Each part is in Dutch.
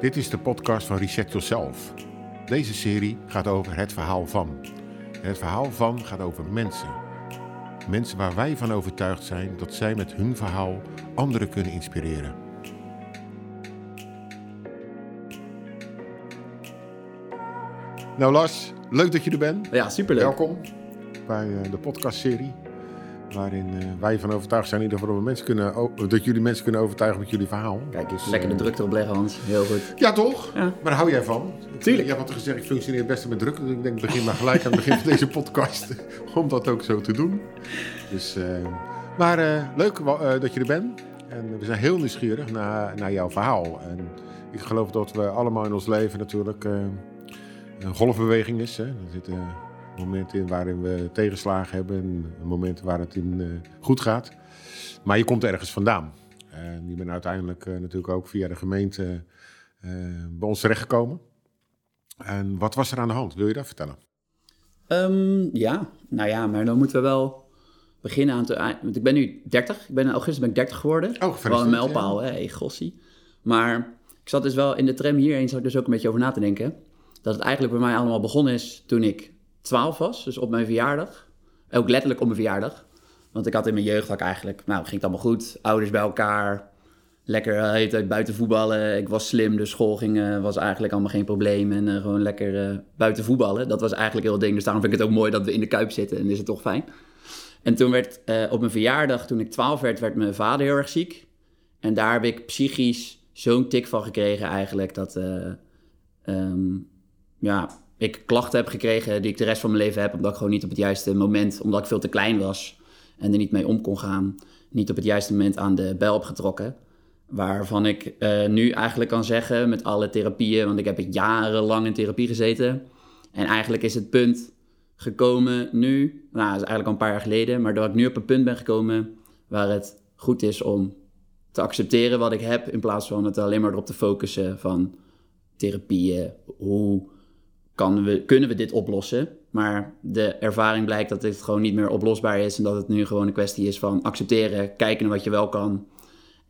Dit is de podcast van Reset Yourself. Deze serie gaat over het verhaal van. En het verhaal van gaat over mensen. Mensen waar wij van overtuigd zijn dat zij met hun verhaal anderen kunnen inspireren. Nou Lars, leuk dat je er bent. Ja, superleuk. Welkom bij uh, de podcastserie. Waarin uh, wij van overtuigd zijn in ieder geval dat, we mensen kunnen, dat jullie mensen kunnen overtuigen met jullie verhaal. Kijk eens, lekker de druk erop leggen Hans. Heel goed. Ja toch? Ja. Maar daar hou jij van. Tuurlijk. Je hebt altijd gezegd, ik functioneer het beste met druk. Dus ik denk, begin maar gelijk aan het begin van deze podcast. Om dat ook zo te doen. Dus, uh, maar uh, leuk dat je er bent. En we zijn heel nieuwsgierig naar, naar jouw verhaal. En ik geloof dat we allemaal in ons leven natuurlijk een golfbeweging is. Hè? Er zitten momenten in waarin we tegenslagen hebben en momenten waar het in uh, goed gaat. Maar je komt ergens vandaan. En je bent uiteindelijk uh, natuurlijk ook via de gemeente uh, bij ons terechtgekomen. En wat was er aan de hand? Wil je dat vertellen? Um, ja, nou ja, maar dan moeten we wel beginnen aan te... Want ik ben nu 30. Ik ben in augustus ben ik 30 geworden. Oh, Wel een mijlpaal, ja. hè, hey, gossie. Maar ik zat dus wel in de tram hierheen, zat ik dus ook een beetje over na te denken. Dat het eigenlijk bij mij allemaal begonnen is toen ik 12 was, dus op mijn verjaardag. Ook letterlijk op mijn verjaardag. Want ik had in mijn jeugd ook eigenlijk, nou, ging het allemaal goed. Ouders bij elkaar, lekker uh, heet uit buiten voetballen. Ik was slim, dus school ging, uh, was eigenlijk allemaal geen probleem. En uh, gewoon lekker buiten voetballen. Dat was eigenlijk heel het ding. Dus daarom vind ik het ook mooi dat we in de Kuip zitten en is het toch fijn. En toen werd op mijn verjaardag, toen ik 12 werd, werd mijn vader heel erg ziek. En daar heb ik psychisch zo'n tik van gekregen eigenlijk, dat... Um, ja, ik klachten heb gekregen die ik de rest van mijn leven heb, omdat ik gewoon niet op het juiste moment, omdat ik veel te klein was en er niet mee om kon gaan, niet op het juiste moment aan de bel heb getrokken. Waarvan ik uh, nu eigenlijk kan zeggen met alle therapieën, want ik heb jarenlang in therapie gezeten. En eigenlijk is het punt gekomen nu, nou, is eigenlijk al een paar jaar geleden, maar dat ik nu op een punt ben gekomen waar het goed is om te accepteren wat ik heb, in plaats van het alleen maar erop te focussen van therapieën, hoe kan we, kunnen we dit oplossen. Maar de ervaring blijkt dat dit gewoon niet meer oplosbaar is. En dat het nu gewoon een kwestie is van accepteren, kijken naar wat je wel kan.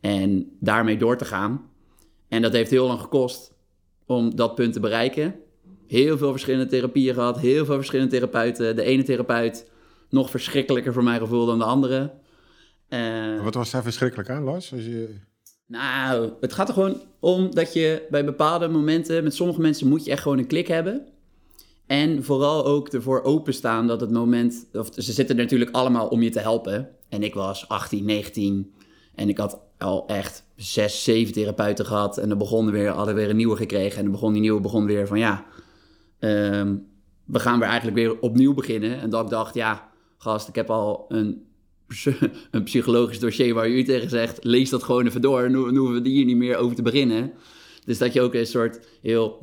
En daarmee door te gaan. En dat heeft heel lang gekost om dat punt te bereiken. Heel veel verschillende therapieën gehad, heel veel verschillende therapeuten. De ene therapeut nog verschrikkelijker voor mijn gevoel dan de andere. Uh, wat was daar verschrikkelijk aan, Lars? Als je... Nou, het gaat er gewoon om dat je bij bepaalde momenten, met sommige mensen moet je echt gewoon een klik hebben. En vooral ook ervoor openstaan dat het moment, of ze zitten natuurlijk allemaal om je te helpen. En ik was 18, 19 en ik had al echt zes, zeven therapeuten gehad. En dan begon weer, hadden weer een nieuwe gekregen. En dan begon die nieuwe begon weer van ja, um, we gaan weer eigenlijk weer opnieuw beginnen. En dat ik dacht, ja, gast, ik heb al een een psychologisch dossier waar u tegen zegt, lees dat gewoon even door, dan hoeven we hier niet meer over te beginnen. Dus dat je ook een soort heel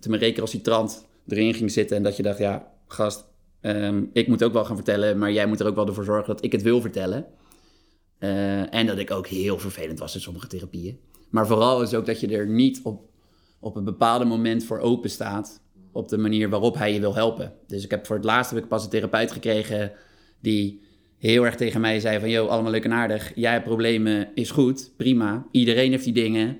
te me recalcitrant erin ging zitten en dat je dacht, ja, gast, um, ik moet ook wel gaan vertellen, maar jij moet er ook wel voor zorgen dat ik het wil vertellen. Uh, en dat ik ook heel vervelend was in sommige therapieën. Maar vooral is ook dat je er niet op, op een bepaalde moment voor open staat, op de manier waarop hij je wil helpen. Dus ik heb voor het laatst heb ik pas een therapeut gekregen die heel erg tegen mij zei van... joh, allemaal leuk en aardig. Jij hebt problemen, is goed, prima. Iedereen heeft die dingen.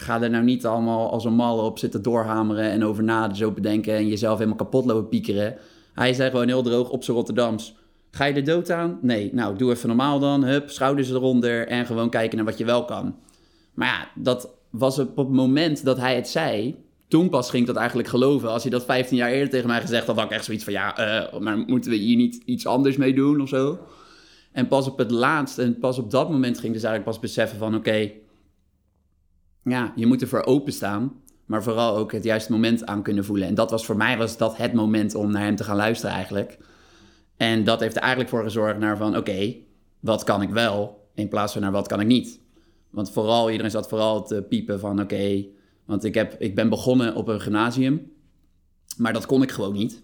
Ga er nou niet allemaal als een mal op zitten doorhameren... en over na zo bedenken en jezelf helemaal kapot lopen piekeren. Hij zei gewoon heel droog op zijn Rotterdams... Ga je de dood aan? Nee. Nou, doe even normaal dan. Hup, schouders eronder en gewoon kijken naar wat je wel kan. Maar ja, dat was op het moment dat hij het zei toen pas ging ik dat eigenlijk geloven. Als hij dat 15 jaar eerder tegen mij gezegd had, had ik echt zoiets van ja, uh, maar moeten we hier niet iets anders mee doen of zo? En pas op het laatst en pas op dat moment ging ik dus eigenlijk pas beseffen van oké, ja, je moet ervoor openstaan, maar vooral ook het juiste moment aan kunnen voelen. En dat was voor mij was dat het moment om naar hem te gaan luisteren eigenlijk. En dat heeft er eigenlijk voor gezorgd naar van oké, wat kan ik wel in plaats van naar wat kan ik niet. Want vooral, iedereen zat vooral te piepen van oké, want ik, heb, ik ben begonnen op een gymnasium, maar dat kon ik gewoon niet.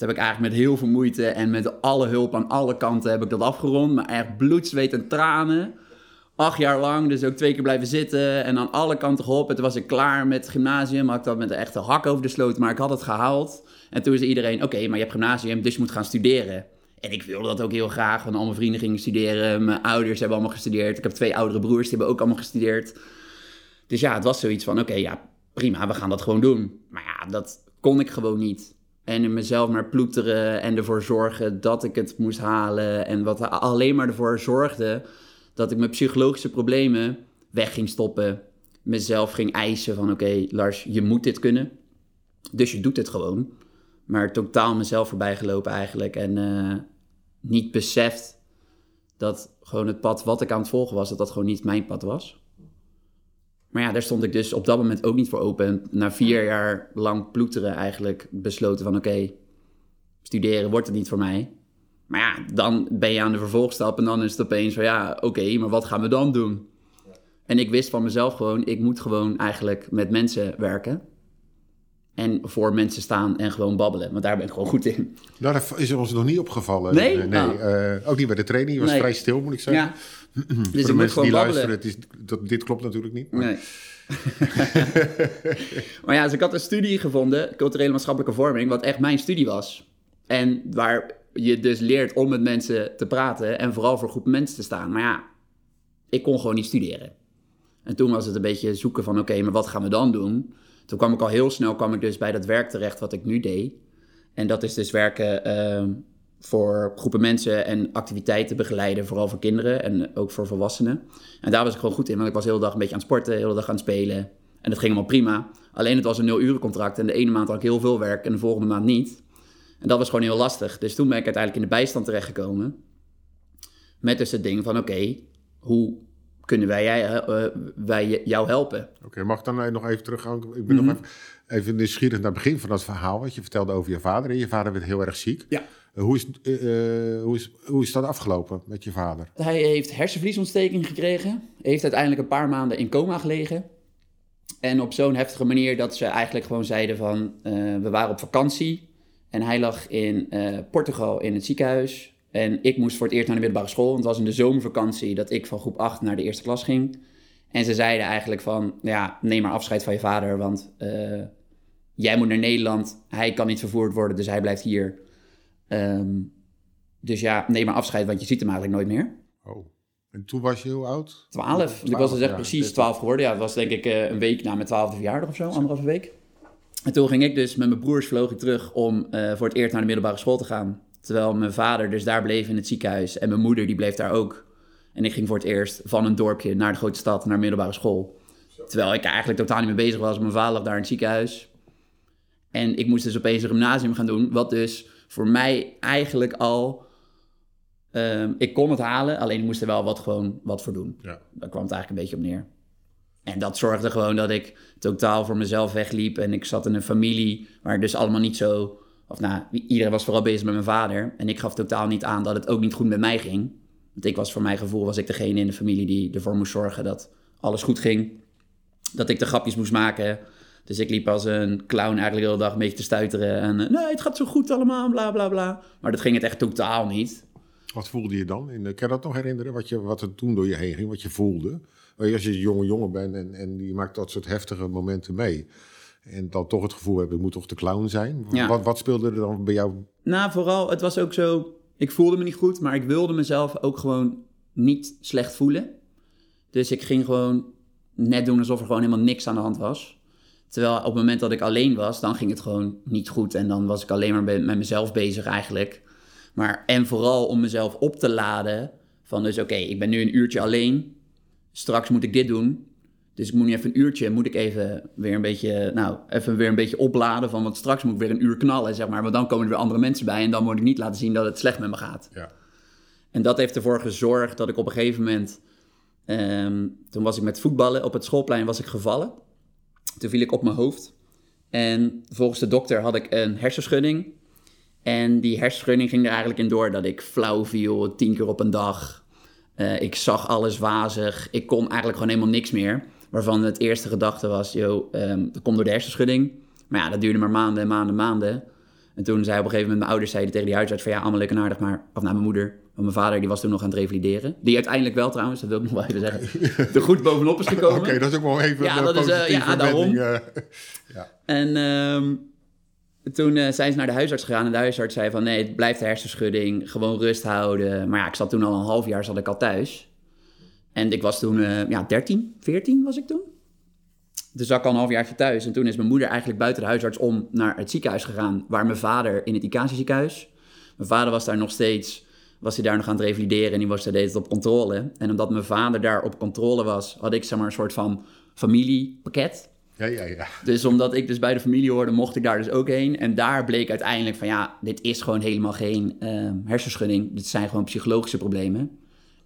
Toen heb ik eigenlijk met heel veel moeite en met alle hulp aan alle kanten heb ik dat afgerond. Maar echt bloed, zweet en tranen. Acht jaar lang, dus ook twee keer blijven zitten en aan alle kanten geholpen. Toen was ik klaar met het gymnasium, had ik dat met een echte hak over de sloot, maar ik had het gehaald. En toen zei iedereen, oké, maar je hebt gymnasium, dus je moet gaan studeren. En ik wilde dat ook heel graag, want al mijn vrienden gingen studeren. Mijn ouders hebben allemaal gestudeerd. Ik heb twee oudere broers, die hebben ook allemaal gestudeerd. Dus ja, het was zoiets van, oké, ja, prima, we gaan dat gewoon doen. Maar ja, dat kon ik gewoon niet. En in mezelf maar ploeteren en ervoor zorgen dat ik het moest halen. En wat alleen maar ervoor zorgde dat ik mijn psychologische problemen weg ging stoppen. Mezelf ging eisen van oké, Lars, je moet dit kunnen. Dus je doet het gewoon. Maar totaal mezelf voorbij gelopen eigenlijk. En eh, niet beseft dat gewoon het pad wat ik aan het volgen was, dat dat gewoon niet mijn pad was. Maar ja, daar stond ik dus op dat moment ook niet voor open. En na vier jaar lang ploeteren eigenlijk besloten van oké, studeren wordt het niet voor mij. Maar ja, dan ben je aan de vervolgstap en dan is het opeens van ja, oké, maar wat gaan we dan doen? En ik wist van mezelf gewoon, ik moet gewoon eigenlijk met mensen werken. En voor mensen staan en gewoon babbelen. Want daar ben ik gewoon goed in. Nou, dat is ons nog niet opgevallen. Nee? nee Oh. eh, ook niet bij de training. Je was Nee. vrij stil, moet ik zeggen. Ja, Voor dus de ik moet mensen gewoon die babbelen. luisteren, het is, dat, dit klopt natuurlijk niet. maar- Nee. maar ja, dus ik had een studie gevonden, culturele maatschappelijke vorming, wat echt mijn studie was. En waar je dus leert om met mensen te praten en vooral voor groepen mensen te staan. Maar ja, ik kon gewoon niet studeren. En toen was het een beetje zoeken van, oké, maar wat gaan we dan doen? Toen kwam ik al heel snel kwam ik dus bij dat werk terecht wat ik nu deed. En dat is dus werken ehm, voor groepen mensen en activiteiten begeleiden, vooral voor kinderen en ook voor volwassenen. En daar was ik gewoon goed in, want ik was de hele dag een beetje aan het sporten, de hele dag aan het spelen. En dat ging allemaal prima. Alleen het was een nul uren contract en de ene maand had ik heel veel werk en de volgende maand niet. En dat was gewoon heel lastig. Dus toen ben ik uiteindelijk in de bijstand terechtgekomen. Met dus het ding van, oké, hoe kunnen wij, jij, eh, wij jou helpen? Oké, mag ik dan eh, nog even teruggaan? Ik ben Mhm. nog even, even nieuwsgierig naar het begin van dat verhaal. Wat je vertelde over je vader. En je vader werd heel erg ziek. Ja. Eh, hoe, is, eh, eh, hoe, is, hoe is dat afgelopen met je vader? Hij heeft hersenvliesontsteking gekregen. Heeft uiteindelijk een paar maanden in coma gelegen. En op zo'n heftige manier dat ze eigenlijk gewoon zeiden van... eh, we waren op vakantie en hij lag in eh, Portugal in het ziekenhuis. En ik moest voor het eerst naar de middelbare school. Want het was in de zomervakantie dat ik van groep 8 naar de eerste klas ging. En ze zeiden eigenlijk van... ja, neem maar afscheid van je vader, want... eh, jij moet naar Nederland, hij kan niet vervoerd worden, dus hij blijft hier. Ehm, dus ja, neem maar afscheid, want je ziet hem eigenlijk nooit meer. Oh. En toen was je heel oud? 12. Ik was dus echt precies 12 geworden. Ja, het was denk ik eh, een week na mijn twaalfde verjaardag of zo, anderhalve week. En toen ging ik dus met mijn broers vloog ik terug om eh, voor het eerst naar de middelbare school te gaan. Terwijl mijn vader dus daar bleef in het ziekenhuis en mijn moeder die bleef daar ook. En ik ging voor het eerst van een dorpje naar de grote stad, naar middelbare school. Terwijl ik eigenlijk totaal niet mee bezig was. Mijn vader lag daar in het ziekenhuis. En ik moest dus opeens een gymnasium gaan doen. Wat dus voor mij eigenlijk al... ehm, ik kon het halen, alleen ik moest er wel wat, gewoon wat voor doen. Ja. Daar kwam het eigenlijk een beetje op neer. En dat zorgde gewoon dat ik totaal voor mezelf wegliep. En ik zat in een familie waar dus allemaal niet zo... Of nou, iedereen was vooral bezig met mijn vader. En ik gaf totaal niet aan dat het ook niet goed met mij ging. Want ik was voor mijn gevoel was ik degene in de familie die ervoor moest zorgen dat alles goed ging. Dat ik de grapjes moest maken. Dus ik liep als een clown eigenlijk de hele dag een beetje te stuiteren. En eh, nee, het gaat zo goed allemaal, bla bla bla. Maar dat ging het echt totaal niet. Wat voelde je dan? De, kan dat nog herinneren? Wat, je, wat er toen door je heen ging? Wat je voelde? Als je een jonge jongen bent en, en je maakt dat soort heftige momenten mee. En dan toch het gevoel hebben, ik moet toch de clown zijn. Ja. Wat, wat speelde er dan bij jou? Nou, vooral, het was ook zo... Ik voelde me niet goed, maar ik wilde mezelf ook gewoon niet slecht voelen. Dus ik ging gewoon net doen alsof er gewoon helemaal niks aan de hand was. Terwijl op het moment dat ik alleen was, dan ging het gewoon niet goed. En dan was ik alleen maar met mezelf bezig eigenlijk. Maar, en vooral om mezelf op te laden van dus oké, ik ben nu een uurtje alleen. Straks moet ik dit doen. Dus ik moet nu even een uurtje, moet ik even weer een beetje, nou, even weer een beetje opladen van, want straks moet ik weer een uur knallen, zeg maar. Want dan komen er weer andere mensen bij en dan moet ik niet laten zien dat het slecht met me gaat. Ja. En dat heeft ervoor gezorgd dat ik op een gegeven moment, ehm, toen was ik met voetballen op het schoolplein, was ik gevallen. Toen viel ik op mijn hoofd. En volgens de dokter had ik een hersenschudding. En die hersenschudding ging er eigenlijk in door dat ik flauw viel, tien keer op een dag. Eh, ik zag alles wazig. Ik kon eigenlijk gewoon helemaal niks meer. Waarvan het eerste gedachte was, joh, ehm, dat komt door de hersenschudding. Maar ja, dat duurde maar maanden en maanden en maanden. En toen zei op een gegeven moment mijn ouders zeiden tegen die huisarts van ja, allemaal leuk en aardig, maar... Of nou, mijn moeder. Want mijn vader die was toen nog aan het revalideren. Die uiteindelijk wel trouwens, dat wil ik nog wel even zeggen, er goed bovenop is gekomen. Oké, dat is ook wel even Ja, een dat is, eh, ja, daarom. eh. En ehm, toen eh, zijn ze naar de huisarts gegaan en de huisarts zei van nee, het blijft hersenschudding, gewoon rust houden. Maar ja, ik zat toen al een half jaar zat ik al thuis. En ik was toen, eh, ja, 13, 14 was ik toen. dus zat ik al een halfjaartje thuis. En toen is mijn moeder eigenlijk buiten de huisarts om naar het ziekenhuis gegaan. Waar mijn vader in het ICASI ziekenhuis. Mijn vader was daar nog steeds, was hij daar nog aan het revalideren. En die was daar deed het op controle. En omdat mijn vader daar op controle was, had ik zeg maar een soort van familiepakket. Ja, ja, ja. Dus omdat ik dus bij de familie hoorde, mocht ik daar dus ook heen. En daar bleek uiteindelijk van ja, dit is gewoon helemaal geen uh, hersenschudding. Dit zijn gewoon psychologische problemen.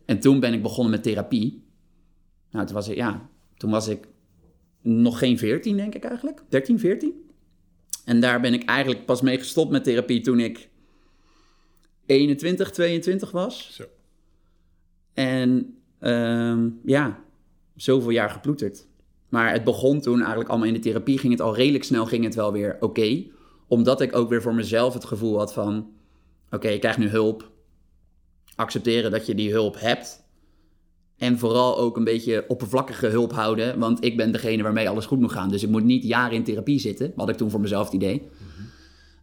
En toen ben ik begonnen met therapie. Nou, toen was ik, ja, toen was ik nog geen 14, denk ik eigenlijk. 13, 14. En daar ben ik eigenlijk pas mee gestopt met therapie toen ik 21, 22 was. Zo. En uh, ja, zoveel jaar geploeterd. Maar het begon toen eigenlijk allemaal in de therapie. Ging het al redelijk snel, ging het wel weer oké. Omdat ik ook weer voor mezelf het gevoel had van... Oké, okay, ik krijg nu hulp. Accepteren dat je die hulp hebt. En vooral ook een beetje oppervlakkige hulp houden. Want ik ben degene waarmee alles goed moet gaan. Dus ik moet niet jaren in therapie zitten. Wat ik toen voor mezelf het idee.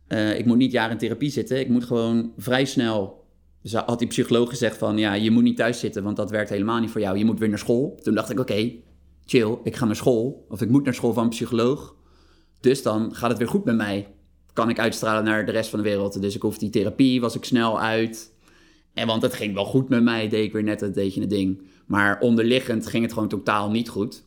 Uh, ik moet niet jaren in therapie zitten. Ik moet gewoon vrij snel. Dus had die psycholoog gezegd van ja, je moet niet thuis zitten, want dat werkt helemaal niet voor jou. Je moet weer naar school. Toen dacht ik, oké, chill, ik ga naar school. Of ik moet naar school van een psycholoog. Dus dan gaat het weer goed met mij. Kan ik uitstralen naar de rest van de wereld. Dus ik hoef die therapie, was ik snel uit. En want het ging wel goed met mij, deed ik weer net het deed je het ding. Maar onderliggend ging het gewoon totaal niet goed.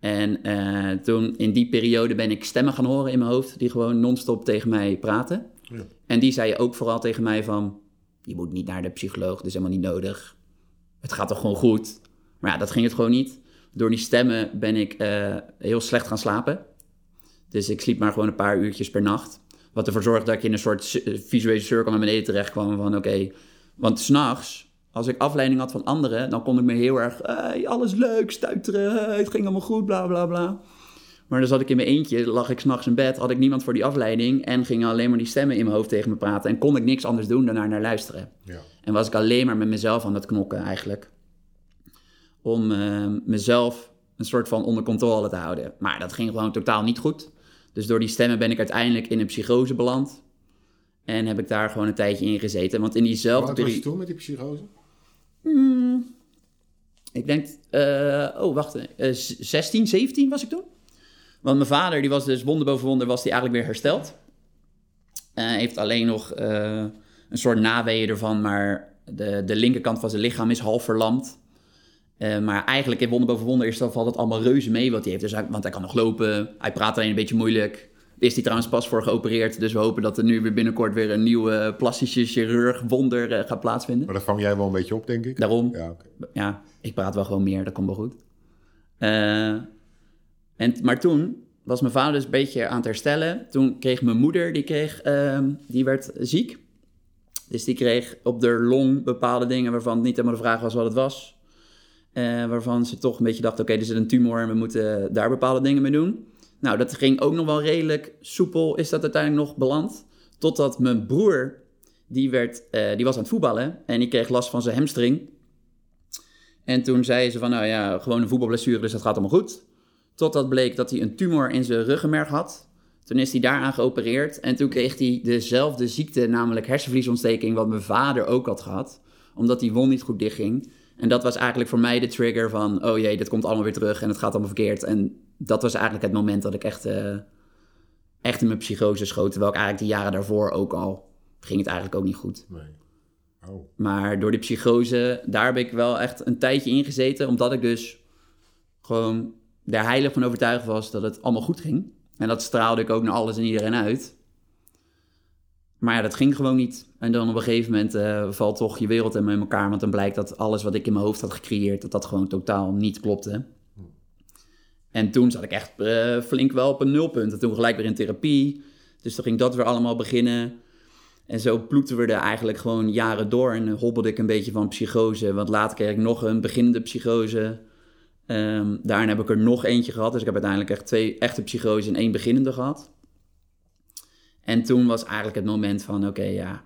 En uh, toen in die periode ben ik stemmen gaan horen in mijn hoofd die gewoon non-stop tegen mij praten. Ja. En die zei ook vooral tegen mij van, je moet niet naar de psycholoog, dat is helemaal niet nodig. Het gaat toch gewoon goed? Maar ja, dat ging het gewoon niet. Door die stemmen ben ik uh, heel slecht gaan slapen. Dus ik sliep maar gewoon een paar uurtjes per nacht. Wat ervoor zorgde dat ik in een soort visuele cirkel naar beneden terecht kwam van oké. Okay, want s'nachts als ik afleiding had van anderen, dan kon ik me heel erg, hey, alles leuk, stuiteren, het ging allemaal goed, bla bla bla. Maar dan zat ik in mijn eentje, lag ik s'nachts in bed, had ik niemand voor die afleiding en gingen alleen maar die stemmen in mijn hoofd tegen me praten en kon ik niks anders doen dan naar, naar luisteren. Ja. En was ik alleen maar met mezelf aan het knokken eigenlijk. Om uh, mezelf een soort van onder controle te houden. Maar dat ging gewoon totaal niet goed. Dus door die stemmen ben ik uiteindelijk in een psychose beland. En heb ik daar gewoon een tijdje in gezeten. Want in diezelfde Wat was je toen met die psychose? Hmm, ik denk, uh, oh wacht, uh, 16, 17 was ik toen. Want mijn vader, die was dus wonder boven wonder, was die eigenlijk weer hersteld. Uh, heeft alleen nog een soort naweeën ervan, maar de, de linkerkant van zijn lichaam is half verlamd. Uh, maar eigenlijk in wonder boven wonder is dat, valt het allemaal reuze mee wat hij heeft. Dus hij, want hij kan nog lopen, hij praat alleen een beetje moeilijk. Is hij trouwens pas voor geopereerd. Dus we hopen dat er nu weer binnenkort weer een nieuwe plastische chirurg wonder uh, gaat plaatsvinden. Maar dat vang jij wel een beetje op, denk ik. Daarom. Ja, okay. ja ik praat wel gewoon meer, dat komt wel goed. Uh, en, maar toen was mijn vader dus een beetje aan het herstellen. Toen kreeg mijn moeder, die, kreeg, uh, die werd ziek. Dus die kreeg op de long bepaalde dingen waarvan het niet helemaal de vraag was wat het was. Uh, waarvan ze toch een beetje dacht, oké, er zit een tumor en we moeten daar bepaalde dingen mee doen. Nou, dat ging ook nog wel redelijk soepel, is dat uiteindelijk nog beland. Totdat mijn broer, die, werd, uh, die was aan het voetballen en die kreeg last van zijn hamstring. En toen zei ze van, nou ja, gewoon een voetbalblessure, dus dat gaat allemaal goed. Totdat bleek dat hij een tumor in zijn ruggenmerg had. Toen is hij daaraan geopereerd en toen kreeg hij dezelfde ziekte, namelijk hersenvliesontsteking, wat mijn vader ook had gehad. Omdat die wond niet goed dichtging. En dat was eigenlijk voor mij de trigger van, oh jee, dit komt allemaal weer terug en het gaat allemaal verkeerd. En dat was eigenlijk het moment dat ik echt, uh, echt in mijn psychose schoot. Terwijl ik eigenlijk de jaren daarvoor ook al, ging het eigenlijk ook niet goed. Nee. Oh. Maar door die psychose, daar heb ik wel echt een tijdje in gezeten. Omdat ik dus gewoon er heilig van overtuigd was dat het allemaal goed ging. En dat straalde ik ook naar alles en iedereen uit. Maar ja, dat ging gewoon niet. En dan op een gegeven moment uh, valt toch je wereld in elkaar. Want dan blijkt dat alles wat ik in mijn hoofd had gecreëerd, dat dat gewoon totaal niet klopte. En toen zat ik echt uh, flink wel op een nulpunt. En toen gelijk weer in therapie. Dus toen ging dat weer allemaal beginnen. En zo ploetten we er eigenlijk gewoon jaren door. En hobbelde ik een beetje van psychose. Want later kreeg ik nog een beginnende psychose. Um, daarna heb ik er nog eentje gehad. Dus ik heb uiteindelijk echt twee echte psychose en één beginnende gehad. En toen was eigenlijk het moment van, oké, ja,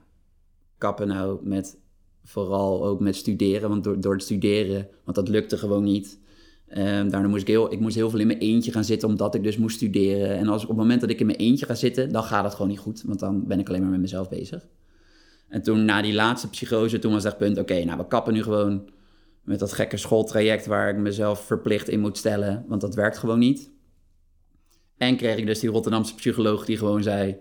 kappen nou met, vooral ook met studeren. Want door, door het studeren, want dat lukte gewoon niet. Um, daarna moest ik heel, ik moest heel veel in mijn eentje gaan zitten, omdat ik dus moest studeren. En als, op het moment dat ik in mijn eentje ga zitten, dan gaat het gewoon niet goed. Want dan ben ik alleen maar met mezelf bezig. En toen, na die laatste psychose, toen was dat punt, oké, nou, we kappen nu gewoon met dat gekke schooltraject waar ik mezelf verplicht in moet stellen. Want dat werkt gewoon niet. En kreeg ik dus die Rotterdamse psycholoog die gewoon zei...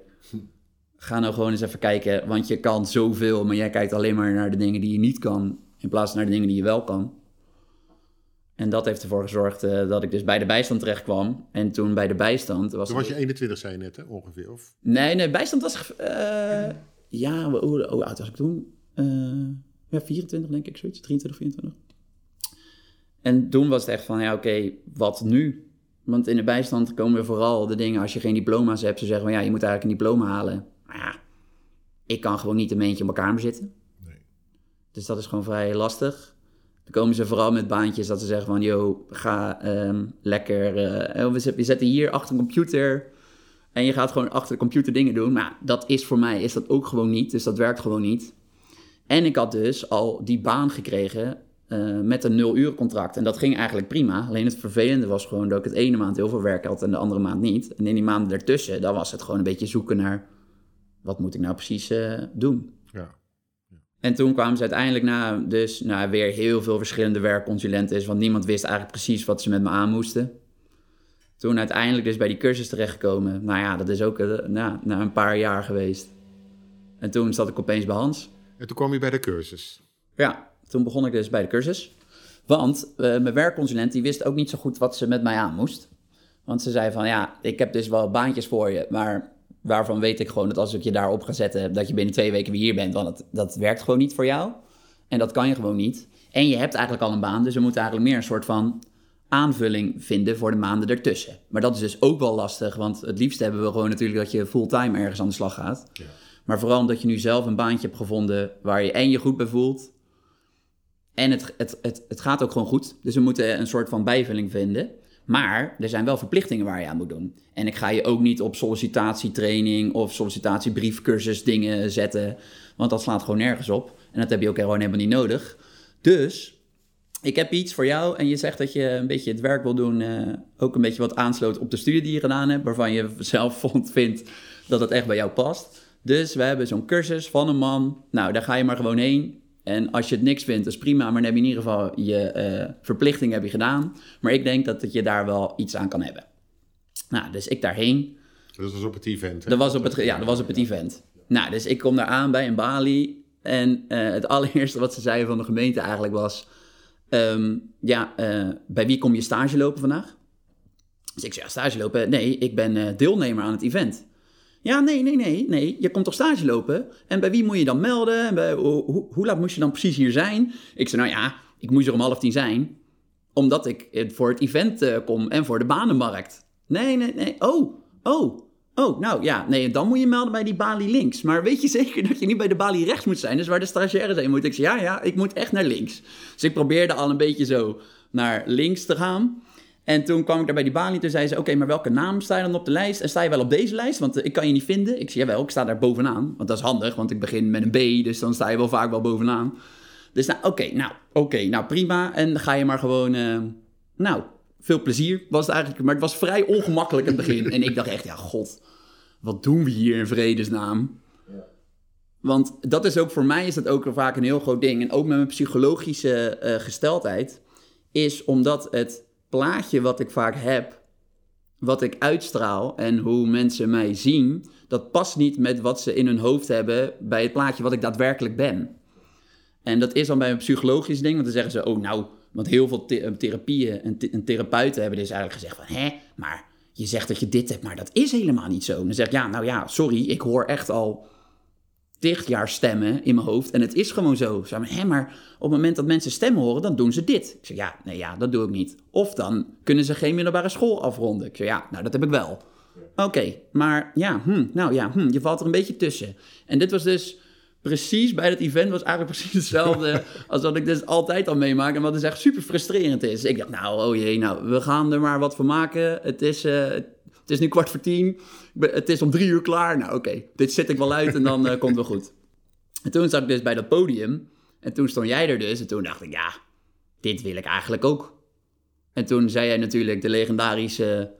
Ga nou gewoon eens even kijken, want je kan zoveel... maar jij kijkt alleen maar naar de dingen die je niet kan... in plaats van naar de dingen die je wel kan. En dat heeft ervoor gezorgd eh, dat ik dus bij de bijstand terecht kwam. En toen bij de bijstand... Was Toen was je 21, zei je net, hè, ongeveer. Of? Nee, nee, bijstand was... eh, ja, hoe, hoe, hoe oud was ik toen? Eh, ja, 24 denk ik, zoiets. 23, 24. En toen was het echt van, ja, oké, wat nu? Want in de bijstand komen we vooral de dingen, als je geen diploma's hebt, ze zeggen van, ja, je moet eigenlijk een diploma halen. Maar ja, ik kan gewoon niet een eentje op mijn kamer zitten. Nee. Dus dat is gewoon vrij lastig. Dan komen ze vooral met baantjes dat ze zeggen van... ...yo, ga ehm, lekker... eh, oh, we zetten hier achter een computer... ...en je gaat gewoon achter de computer dingen doen. Maar dat is voor mij is dat ook gewoon niet. Dus dat werkt gewoon niet. En ik had dus al die baan gekregen... eh, met een nul uur contract. En dat ging eigenlijk prima. Alleen het vervelende was gewoon dat ik het ene maand heel veel werk had... ...en de andere maand niet. En in die maanden ertussen, dan was het gewoon een beetje zoeken naar... ...wat moet ik nou precies eh, doen? Ja. En toen kwamen ze uiteindelijk na, dus nou, weer heel veel verschillende werkconsulenten. Want niemand wist eigenlijk precies wat ze met me aan moesten. Toen uiteindelijk dus bij die cursus terechtgekomen. Nou ja, dat is ook eh, nou, na een paar jaar geweest. En toen zat ik opeens bij Hans. En toen kwam je bij de cursus. Ja, toen begon ik dus bij de cursus. Want eh, mijn werkconsulent die wist ook niet zo goed wat ze met mij aan moest. Want ze zei van, ja, ik heb dus wel baantjes voor je, maar waarvan weet ik gewoon dat als ik je daarop ga zetten, dat je binnen twee weken weer hier bent, want dat, dat werkt gewoon niet voor jou. En dat kan je gewoon niet. En je hebt eigenlijk al een baan, dus we moeten eigenlijk meer een soort van aanvulling vinden voor de maanden ertussen. Maar dat is dus ook wel lastig, want het liefst hebben we gewoon natuurlijk dat je fulltime ergens aan de slag gaat. Ja. Maar vooral omdat je nu zelf een baantje hebt gevonden waar je en je goed bij voelt. En het, het, het, het gaat ook gewoon goed. Dus we moeten een soort van bijvulling vinden. Maar er zijn wel verplichtingen waar je aan moet doen. En ik ga je ook niet op sollicitatietraining of sollicitatiebriefcursus dingen zetten. Want dat slaat gewoon nergens op. En dat heb je ook gewoon helemaal niet nodig. Dus ik heb iets voor jou en je zegt dat je een beetje het werk wil doen. eh, ook een beetje wat aansloot op de studie die je gedaan hebt. Waarvan je zelf vond, vindt dat het echt bij jou past. Dus we hebben zo'n cursus van een man. Nou, daar ga je maar gewoon heen. En als je het niks vindt, is prima. Maar dan heb je in ieder geval je eh, verplichting heb je gedaan. Maar ik denk dat je daar wel iets aan kan hebben. Nou, dus ik daarheen. Dat was op het event, hè? Dat was op het, ja, dat was op het event. Nou, dus ik kom daar aan bij een Bali. En eh, het allereerste wat ze zeiden van de gemeente eigenlijk was... ehm, ja, eh, bij wie kom je stage lopen vandaag? Dus ik zei, ja, stage lopen? Nee, ik ben deelnemer aan het event. Ja, nee, nee, nee, nee. Je komt toch stage lopen? En bij wie moet je dan melden? En bij, hoe, hoe- laat moest je dan precies hier zijn? Ik zei, nou ja, ik moest er om half tien zijn. Omdat ik eh, voor het event eh, kom en voor de banenmarkt. Nee, nee, nee. Oh, oh, oh. Nou ja, nee, dan moet je melden bij die balie links. Maar weet je zeker dat je niet bij de balie rechts moet zijn? Dus waar de stagiaires heen moeten. Ik zei, ja, ja, ik moet echt naar links. Dus ik probeerde al een beetje zo naar links te gaan. En toen kwam ik daar bij die balie. Toen zei ze, oké, maar welke naam sta je dan op de lijst? En sta je wel op deze lijst? Want eh, ik kan je niet vinden. Ik zei, jawel, ik sta daar bovenaan. Want dat is handig, want ik begin met een B. Dus dan sta je wel vaak wel bovenaan. Dus nou, oké, nou, oké, nou prima. En dan ga je maar gewoon, eh, nou, veel plezier was het eigenlijk. Maar het was vrij ongemakkelijk in het begin. en ik dacht echt, ja, god, wat doen we hier in vredesnaam? Want dat is ook voor mij is dat ook vaak een heel groot ding. En ook met mijn psychologische eh, gesteldheid. Is omdat het plaatje wat ik vaak heb, wat ik uitstraal en hoe mensen mij zien, dat past niet met wat ze in hun hoofd hebben bij het plaatje wat ik daadwerkelijk ben. En dat is dan bij een psychologisch ding, want dan zeggen ze, oh nou, want heel veel eh, therapieën en, th- en therapeuten hebben dus eigenlijk gezegd van, hè, maar je zegt dat je dit hebt, maar dat is helemaal niet zo. En dan zeg ik, ja, nou ja, sorry, ik hoor echt al tig jaar stemmen in mijn hoofd en het is gewoon zo. Ze zeggen, hè, maar op het moment dat mensen stemmen horen, dan doen ze dit. Ik zeg, ja, nee, ja, dat doe ik niet. Of dan kunnen ze geen middelbare school afronden. Ik zeg, ja, nou, dat heb ik wel. Oké, maar ja, hm, nou ja, hm, je valt er een beetje tussen. En dit was dus precies bij dat event, was eigenlijk precies hetzelfde als wat ik dus altijd al meemaak. En wat dus echt super frustrerend is. Ik dacht, nou, oh jee, nou, we gaan er maar wat van maken. Het is, eh, het is nu kwart voor tien. Het is om drie uur klaar. Nou, oké, dit zit ik wel uit en dan eh, komt het wel goed. En toen zat ik dus bij dat podium. En toen stond jij er dus. En toen dacht ik, ja, dit wil ik eigenlijk ook. En toen zei jij natuurlijk de legendarische,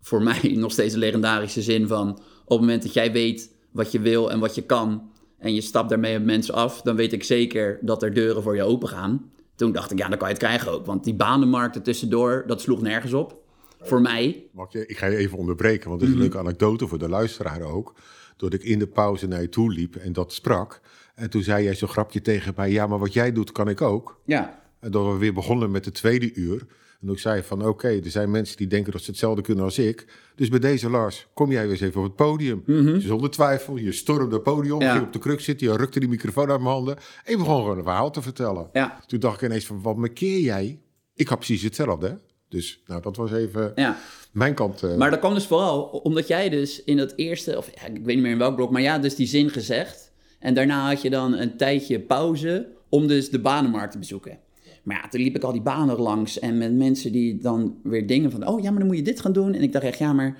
voor mij nog steeds de legendarische zin van... op het moment dat jij weet wat je wil en wat je kan... en je stapt daarmee op mensen af... dan weet ik zeker dat er deuren voor je open gaan. Toen dacht ik, ja, dan kan je het krijgen ook. Want die banenmarkt er tussendoor, dat sloeg nergens op. Voor mij. Mag je, ik ga je even onderbreken, want het is een leuke anekdote voor de luisteraar ook. Dat ik in de pauze naar je toe liep en dat sprak. En toen zei jij zo'n grapje tegen mij, ja, maar wat jij doet kan ik ook. Ja. En dat we weer begonnen met de tweede uur. En ik zei van, oké, er zijn mensen die denken dat ze hetzelfde kunnen als ik. Dus bij deze Lars, kom jij weer eens even op het podium. Dus zonder twijfel, je stormde het podium, Ja. ging op de kruk zitten, je rukte die microfoon uit mijn handen. En je begon gewoon een verhaal te vertellen. Ja. Toen dacht ik ineens van, wat markeer jij? Ik had precies hetzelfde, hè? Dus nou, dat was even Ja. mijn kant. eh, Maar dat kwam dus vooral omdat jij dus in dat eerste, of ja, ik weet niet meer in welk blok, maar ja, dus die zin gezegd. En daarna had je dan een tijdje pauze om dus de banenmarkt te bezoeken. Maar ja, toen liep ik al die banen langs en met mensen die dan weer dingen van, oh ja, maar dan moet je dit gaan doen. En ik dacht echt, ja, maar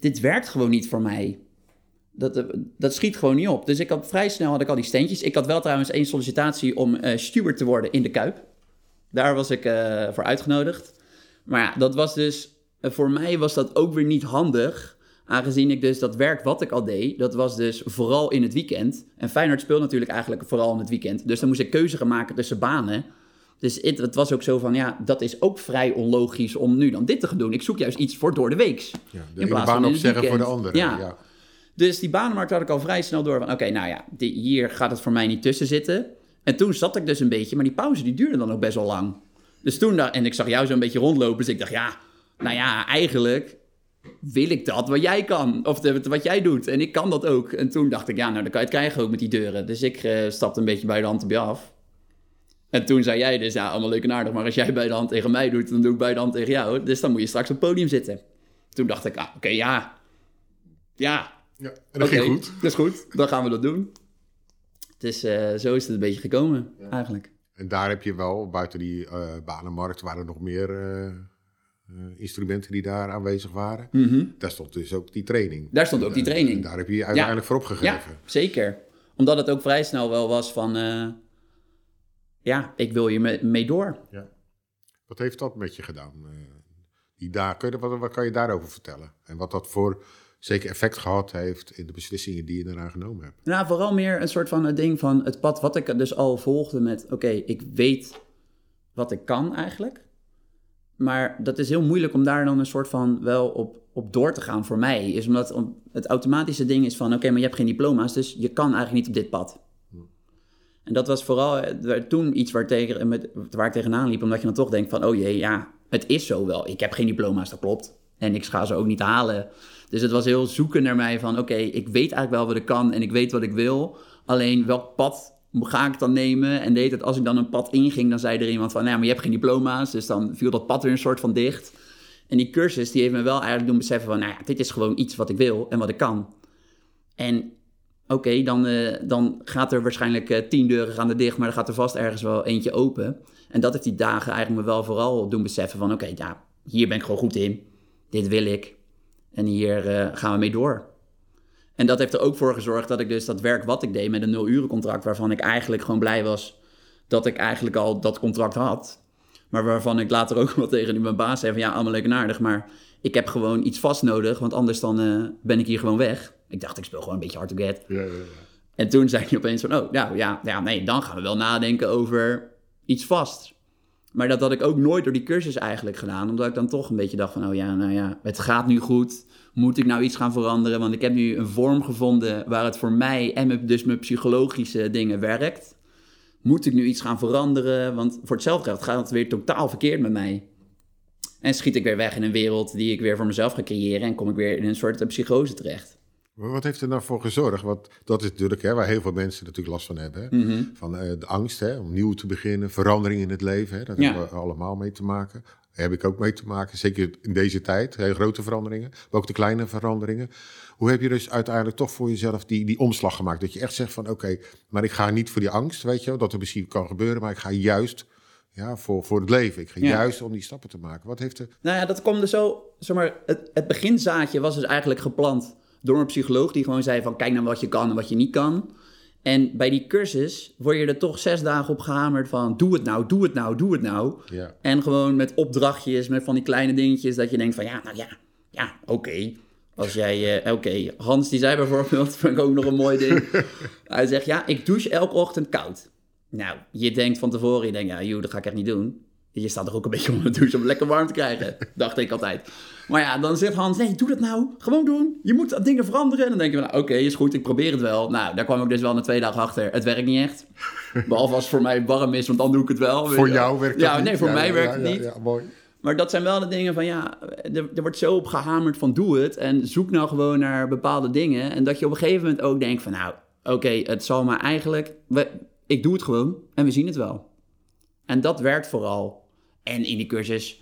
dit werkt gewoon niet voor mij. Dat, eh, dat schiet gewoon niet op. Dus ik had vrij snel had ik al die steentjes. Ik had wel trouwens één sollicitatie om eh steward te worden in de Kuip. Daar was ik voor uitgenodigd. Maar ja, dat was dus... eh, Voor mij was dat ook weer niet handig. Aangezien ik dus dat werk wat ik al deed, dat was dus vooral in het weekend. En Feyenoord speelt natuurlijk eigenlijk vooral in het weekend. Dus dan moest ik keuze gaan maken tussen banen. Dus het, het was ook zo van, ja, dat is ook vrij onlogisch om nu dan dit te gaan doen. Ik zoek juist iets voor door de weeks. ja, de in plaats baan van opzeggen voor de andere. Ja. Ja. Dus die banenmarkt had ik al vrij snel door van... oké, nou ja, die, hier gaat het voor mij niet tussen zitten. En toen zat ik dus een beetje... maar die pauze die duurde dan ook best wel lang. Dus toen... dacht- en ik zag jou zo een beetje rondlopen... dus ik dacht, ja, nou ja, eigenlijk wil ik dat wat jij kan. Of de- wat jij doet. En ik kan dat ook. En toen dacht ik, ja, nou dan kan je het krijgen ook met die deuren. Dus ik eh, stapte een beetje bij de hand op je af. En toen zei jij dus, ja, allemaal leuk en aardig... maar als jij bij de hand tegen mij doet... dan doe ik bij de hand tegen jou. Dus dan moet je straks op het podium zitten. Toen dacht ik, ah, oké, ja... Ja, Ja, en dat ging goed. Dat is goed, dan gaan we dat doen. Dus eh, zo is het een beetje gekomen, eigenlijk. En daar heb je wel, buiten die eh, banenmarkt, waren er nog meer eh, eh, instrumenten die daar aanwezig waren. Daar stond dus ook die training. Mhm. Daar stond ook die En training. daar heb je je uiteindelijk voor Ja, opgegeven. zeker. Omdat het ook vrij snel wel was van... ja, ik wil je me- mee door. Ja. Wat heeft dat met je gedaan? die wat, wat kan je daarover vertellen? En wat dat voor zeker effect gehad heeft in de beslissingen die je daarna genomen hebt? Nou, vooral meer een soort van het ding van het pad wat ik dus al volgde met... Oké, ik weet wat ik kan eigenlijk. Maar dat is heel moeilijk om daar dan een soort van wel op, op door te gaan voor mij. Is omdat om- het automatische ding is van... Oké, maar je hebt geen diploma's, dus je kan eigenlijk niet op dit pad. En dat was vooral eh, toen iets waar, tegen, met, waar ik tegenaan liep. Omdat je dan toch denkt van... Oh jee, ja, het is zo wel. Ik heb geen diploma's, dat klopt. En ik ga ze ook niet halen. Dus het was heel zoeken naar mij van... Oké, ik weet eigenlijk wel wat ik kan en ik weet wat ik wil. Alleen welk pad ga ik dan nemen? En deed het, als ik dan een pad inging, dan zei er iemand van... Nou, maar je hebt geen diploma's. Dus dan viel dat pad weer een soort van dicht. En die cursus, die heeft me wel eigenlijk doen beseffen van... Nou ja, dit is gewoon iets wat ik wil en wat ik kan. En oké, dan, eh, dan gaat er waarschijnlijk eh, tien deuren gaan er dicht, maar er gaat er vast ergens wel eentje open. En dat heeft die dagen eigenlijk me wel vooral doen beseffen van, oké, ja, hier ben ik gewoon goed in. Dit wil ik. En hier eh, gaan we mee door. En dat heeft er ook voor gezorgd dat ik dus dat werk wat ik deed met een nul uren contract, waarvan ik eigenlijk gewoon blij was dat ik eigenlijk al dat contract had. Maar waarvan ik later ook wel tegen mijn baas zei van ja, allemaal leuk en aardig, maar ik heb gewoon iets vast nodig, want anders dan eh, ben ik hier gewoon weg. Ik dacht, ik speel gewoon een beetje hard to get. Ja, ja, ja. En toen zei hij opeens van, oh, nou ja, ja, nee, dan gaan we wel nadenken over iets vast. Maar dat had ik ook nooit door die cursus eigenlijk gedaan, omdat ik dan toch een beetje dacht van, oh ja, nou ja, het gaat nu goed. Moet ik nou iets gaan veranderen? Want ik heb nu een vorm gevonden waar het voor mij en dus mijn psychologische dingen werkt. Moet ik nu iets gaan veranderen? Want voor hetzelfde geld gaat het weer totaal verkeerd met mij. En schiet ik weer weg in een wereld die ik weer voor mezelf ga creëren en kom ik weer in een soort psychose terecht. Wat heeft er nou voor gezorgd? Want dat is natuurlijk hè, waar heel veel mensen natuurlijk last van hebben. Hè? Mhm. Van eh, de angst hè, om nieuw te beginnen, verandering in het leven. Hè? Dat Ja. hebben we allemaal mee te maken. Daar heb ik ook mee te maken, zeker in deze tijd. Heel grote veranderingen, maar ook de kleine veranderingen. Hoe heb je dus uiteindelijk toch voor jezelf die, die omslag gemaakt? Dat je echt zegt van oké, maar ik ga niet voor die angst, weet je wel. Dat er misschien kan gebeuren, maar ik ga juist ja, voor, voor het leven. Ik ga Ja. juist om die stappen te maken. Wat heeft er... Nou ja, dat kwam dus zo, zeg maar, het, het beginzaadje was dus eigenlijk geplant door een psycholoog die gewoon zei van kijk naar wat je kan en wat je niet kan. En bij die cursus word je er toch zes dagen op gehamerd van doe het nou, doe het nou, doe het nou. Ja. En gewoon met opdrachtjes, met van die kleine dingetjes dat je denkt van ja, nou ja, ja, oké. Als jij, eh, oké, Hans die zei bijvoorbeeld, vind ik ook nog een mooi ding. Hij zegt ja, ik douche elke ochtend koud. Nou, je denkt van tevoren, je denkt ja, joh, dat ga ik echt niet doen. Je staat toch ook een beetje onder de douche om lekker warm te krijgen. Dacht ik altijd. Maar ja, dan zegt Hans, nee, doe dat nou. Gewoon doen. Je moet dingen veranderen. En dan denk je, nou, oké, is goed, ik probeer het wel. Nou, daar kwam ik dus wel na twee dagen achter. Het werkt niet echt. Behalve als het voor mij warm is, want dan doe ik het wel. Voor jou werkt het Ja, niet? nee, voor Ja, mij ja, werkt het ja, niet. Ja, mooi. Maar dat zijn wel de dingen van ja, er, er wordt zo op gehamerd van doe het en zoek nou gewoon naar bepaalde dingen. En dat je op een gegeven moment ook denkt van nou, oké, het zal maar eigenlijk, we, ik doe het gewoon en we zien het wel. En dat werkt vooral. En in die cursus,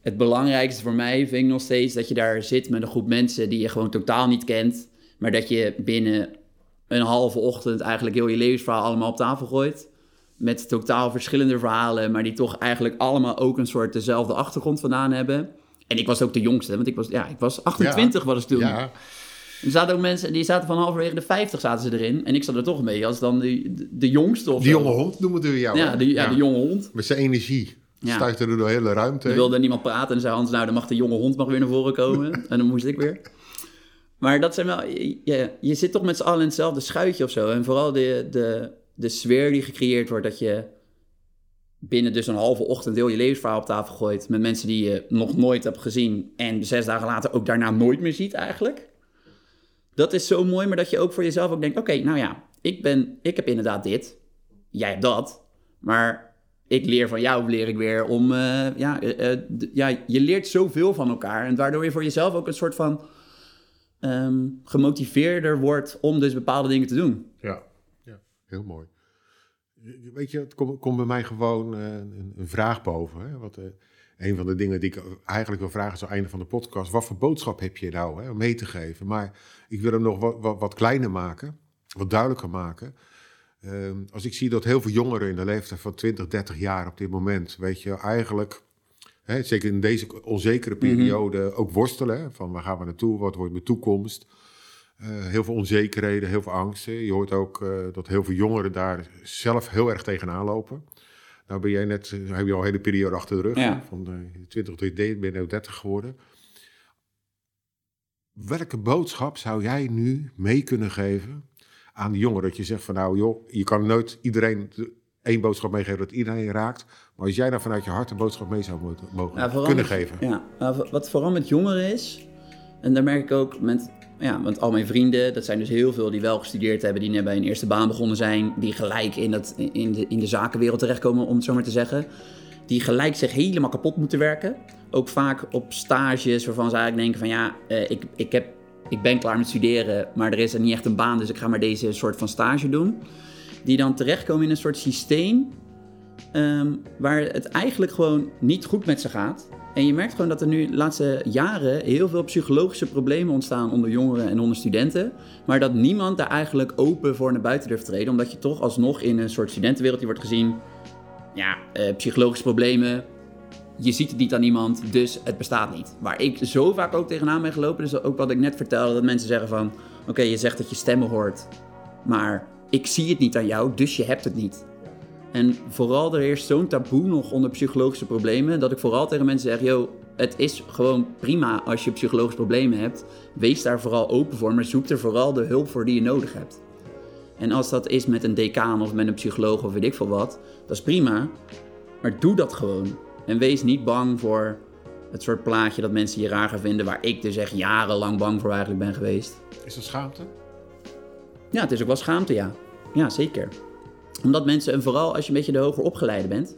het belangrijkste voor mij vind ik nog steeds dat je daar zit met een groep mensen die je gewoon totaal niet kent. Maar dat je binnen een halve ochtend eigenlijk heel je levensverhaal allemaal op tafel gooit met totaal verschillende verhalen, maar die toch eigenlijk allemaal ook een soort dezelfde achtergrond vandaan hebben. En ik was ook de jongste, want ik was, ja, ik was 28 was ik toen. Ja, Er zaten ook mensen, die zaten van halverwege de 50 zaten ze erin. En ik zat er toch mee als dan de, de, de jongste of zo. jonge hond noemen we jou. Ja, de, ja, de jonge hond. Met zijn energie. Ja. Stuitte er door de hele ruimte. Er wilde niemand praten en zei Hans, nou dan mag de jonge hond mag weer naar voren komen. en dan moest ik weer. Maar dat zijn wel, je, je, je zit toch met z'n allen in hetzelfde schuitje of zo. En vooral de, de, de sfeer die gecreëerd wordt, dat je binnen dus een halve ochtend heel je levensverhaal op tafel gooit. Met mensen die je nog nooit hebt gezien. En zes dagen later ook daarna nooit meer ziet eigenlijk. Dat is zo mooi, maar dat je ook voor jezelf ook denkt, oké, nou ja, ik, ben, ik heb inderdaad dit. Jij hebt dat. Maar ik leer van jou, leer ik weer om... eh, ja, eh, eh, ja, je leert zoveel van elkaar. En waardoor je voor jezelf ook een soort van ehm, gemotiveerder wordt om dus bepaalde dingen te doen. Ja, ja, heel mooi. Weet je, het komt komt bij mij gewoon eh, een, een vraag boven. Hè? Wat, eh, een van de dingen die ik eigenlijk wil vragen is aan het einde van de podcast. Wat voor boodschap heb je nou hè, om mee te geven? Maar ik wil hem nog wat, wat, wat kleiner maken, wat duidelijker maken. Ehm, als ik zie dat heel veel jongeren in de leeftijd van 20, 30 jaar op dit moment, weet je, eigenlijk, hè, zeker in deze onzekere periode, ook worstelen. Hè, van waar gaan we naartoe, wat wordt mijn toekomst? Eh, heel veel onzekerheden, heel veel angsten. Je hoort ook eh, dat heel veel jongeren daar zelf heel erg tegenaan lopen. Nou ben jij net, eh, heb je al een hele periode achter de rug. Ja. Van eh 20 tot ben je nu 30 geworden. Welke boodschap zou jij nu mee kunnen geven aan de jongeren? Dat je zegt van nou joh, je kan nooit iedereen de- één boodschap meegeven dat iedereen raakt. Maar als jij nou vanuit je hart een boodschap mee zou moeten, mogen Ja, kunnen met- geven. Ja, wat vooral met jongeren is, en daar merk ik ook met, ja, want al mijn vrienden, dat zijn dus heel veel die wel gestudeerd hebben, die net bij een eerste baan begonnen zijn, die gelijk in, dat, in, de, in de zakenwereld terechtkomen, om het zo maar te zeggen. Die gelijk zich helemaal kapot moeten werken. Ook vaak op stages waarvan ze eigenlijk denken van ja, eh, ik, ik, heb, ik ben klaar met studeren, maar er is er niet echt een baan, dus ik ga maar deze soort van stage doen. Die dan terechtkomen in een soort systeem Ehm, waar het eigenlijk gewoon niet goed met ze gaat. En je merkt gewoon dat er nu de laatste jaren heel veel psychologische problemen ontstaan onder jongeren en onder studenten. Maar dat niemand daar eigenlijk open voor naar buiten durft te treden. Omdat je toch alsnog in een soort studentenwereld die wordt gezien. Ja, eh, psychologische problemen. Je ziet het niet aan iemand, dus het bestaat niet. Waar ik zo vaak ook tegenaan ben gelopen, dus ook wat ik net vertelde, dat mensen zeggen van... Oké, je zegt dat je stemmen hoort, maar ik zie het niet aan jou, dus je hebt het niet. En vooral, er heerst zo'n taboe nog onder psychologische problemen, dat ik vooral tegen mensen zeg, yo, het is gewoon prima als je psychologische problemen hebt. Wees daar vooral open voor, maar zoek er vooral de hulp voor die je nodig hebt. En als dat is met een decaan of met een psycholoog of weet ik veel wat, dat is prima. Maar doe dat gewoon. En wees niet bang voor het soort plaatje dat mensen je raar gaan vinden, waar ik dus echt jarenlang bang voor eigenlijk ben geweest. Is dat schaamte? Ja, het is ook wel schaamte, ja. Ja, zeker. Omdat mensen, en vooral als je een beetje de hoger opgeleide bent,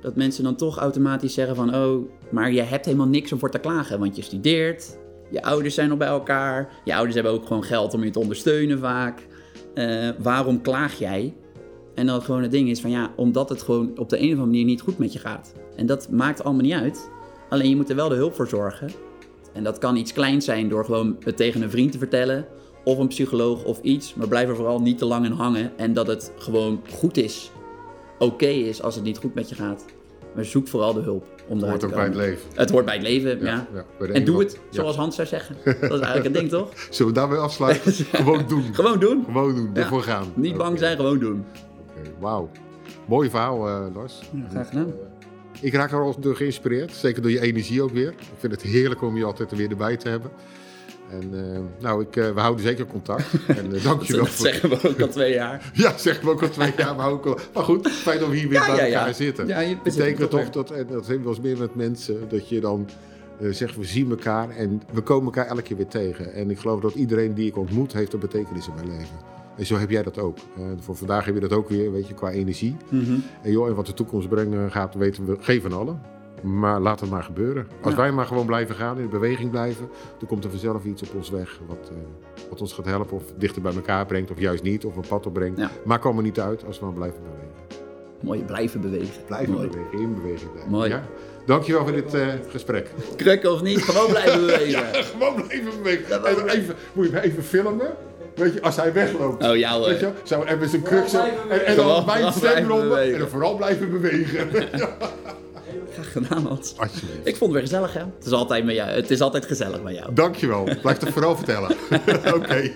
dat mensen dan toch automatisch zeggen van, oh, maar je hebt helemaal niks om voor te klagen, want je studeert, je ouders zijn nog bij elkaar, je ouders hebben ook gewoon geld om je te ondersteunen vaak. Eh, waarom klaag jij? En dan gewoon het ding is van ja, omdat het gewoon op de een of andere manier niet goed met je gaat. En dat maakt allemaal niet uit. Alleen je moet er wel de hulp voor zorgen. En dat kan iets kleins zijn door gewoon het tegen een vriend te vertellen. Of een psycholoog of iets. Maar blijf er vooral niet te lang in hangen. En dat het gewoon goed is. Oké is als het niet goed met je gaat. Maar zoek vooral de hulp om eruit Hoort ook bij het leven. Het hoort bij het leven, ja. en een doe het ja. zoals Hans zou zeggen. Dat is eigenlijk het ding, toch? Zullen we daarbij afsluiten? Gewoon doen. Gewoon doen. Gewoon doen, ervoor gaan. Niet bang zijn, gewoon doen. Wauw. Mooi verhaal, eh, Lars. graag gedaan. Ik raak er al door geïnspireerd. Zeker door je energie ook weer. Ik vind het heerlijk om je altijd er weer erbij te hebben. En uh, nou, ik, uh, we houden zeker contact. En uh, dank je wel. Dat voor... zeggen we ook al twee jaar. ja, zeggen we ook al twee jaar. Maar, ook al... maar goed, fijn dat we hier weer ja, bij ja, elkaar ja. zitten. Ja, je betekent toch dat, en dat hebben we wel eens meer met mensen, dat je dan zegt we zien elkaar en we komen elkaar elke keer weer tegen. En ik geloof dat iedereen die ik ontmoet heeft een betekenis in mijn leven. En zo heb jij dat ook. voor vandaag heb je dat ook weer, weet je, qua energie. Mm -hmm. En joh, en wat de toekomst brengen gaat, weten we geen van allen. Maar laat het maar gebeuren. Als ja. wij maar gewoon blijven gaan, in de beweging blijven, dan komt er vanzelf iets op ons weg wat, uh, wat ons gaat helpen of dichter bij elkaar brengt, of juist niet, of een pad opbrengt. Ja. Maar komen niet uit als we maar blijven bewegen. Mooi, blijven bewegen. Blijven Mooi. bewegen, in beweging blijven. Mooi. Ja? Dankjewel voor dit uh, gesprek. Krukken of niet, gewoon blijven bewegen. ja, gewoon blijven bewegen. Even, even, moet je me even filmen? Weet je, als hij wegloopt. Oh ja hoor. Weet je, zo, en met zijn kruk zo. En, en dan bij het stem eronder. En dan vooral blijven bewegen. Graag gedaan, Hans. Alsjeblieft. Ik vond het weer gezellig, hè? Het is altijd, met jou. Het is altijd gezellig bij jou. Dankjewel. Blijf het vooral vertellen. Oké.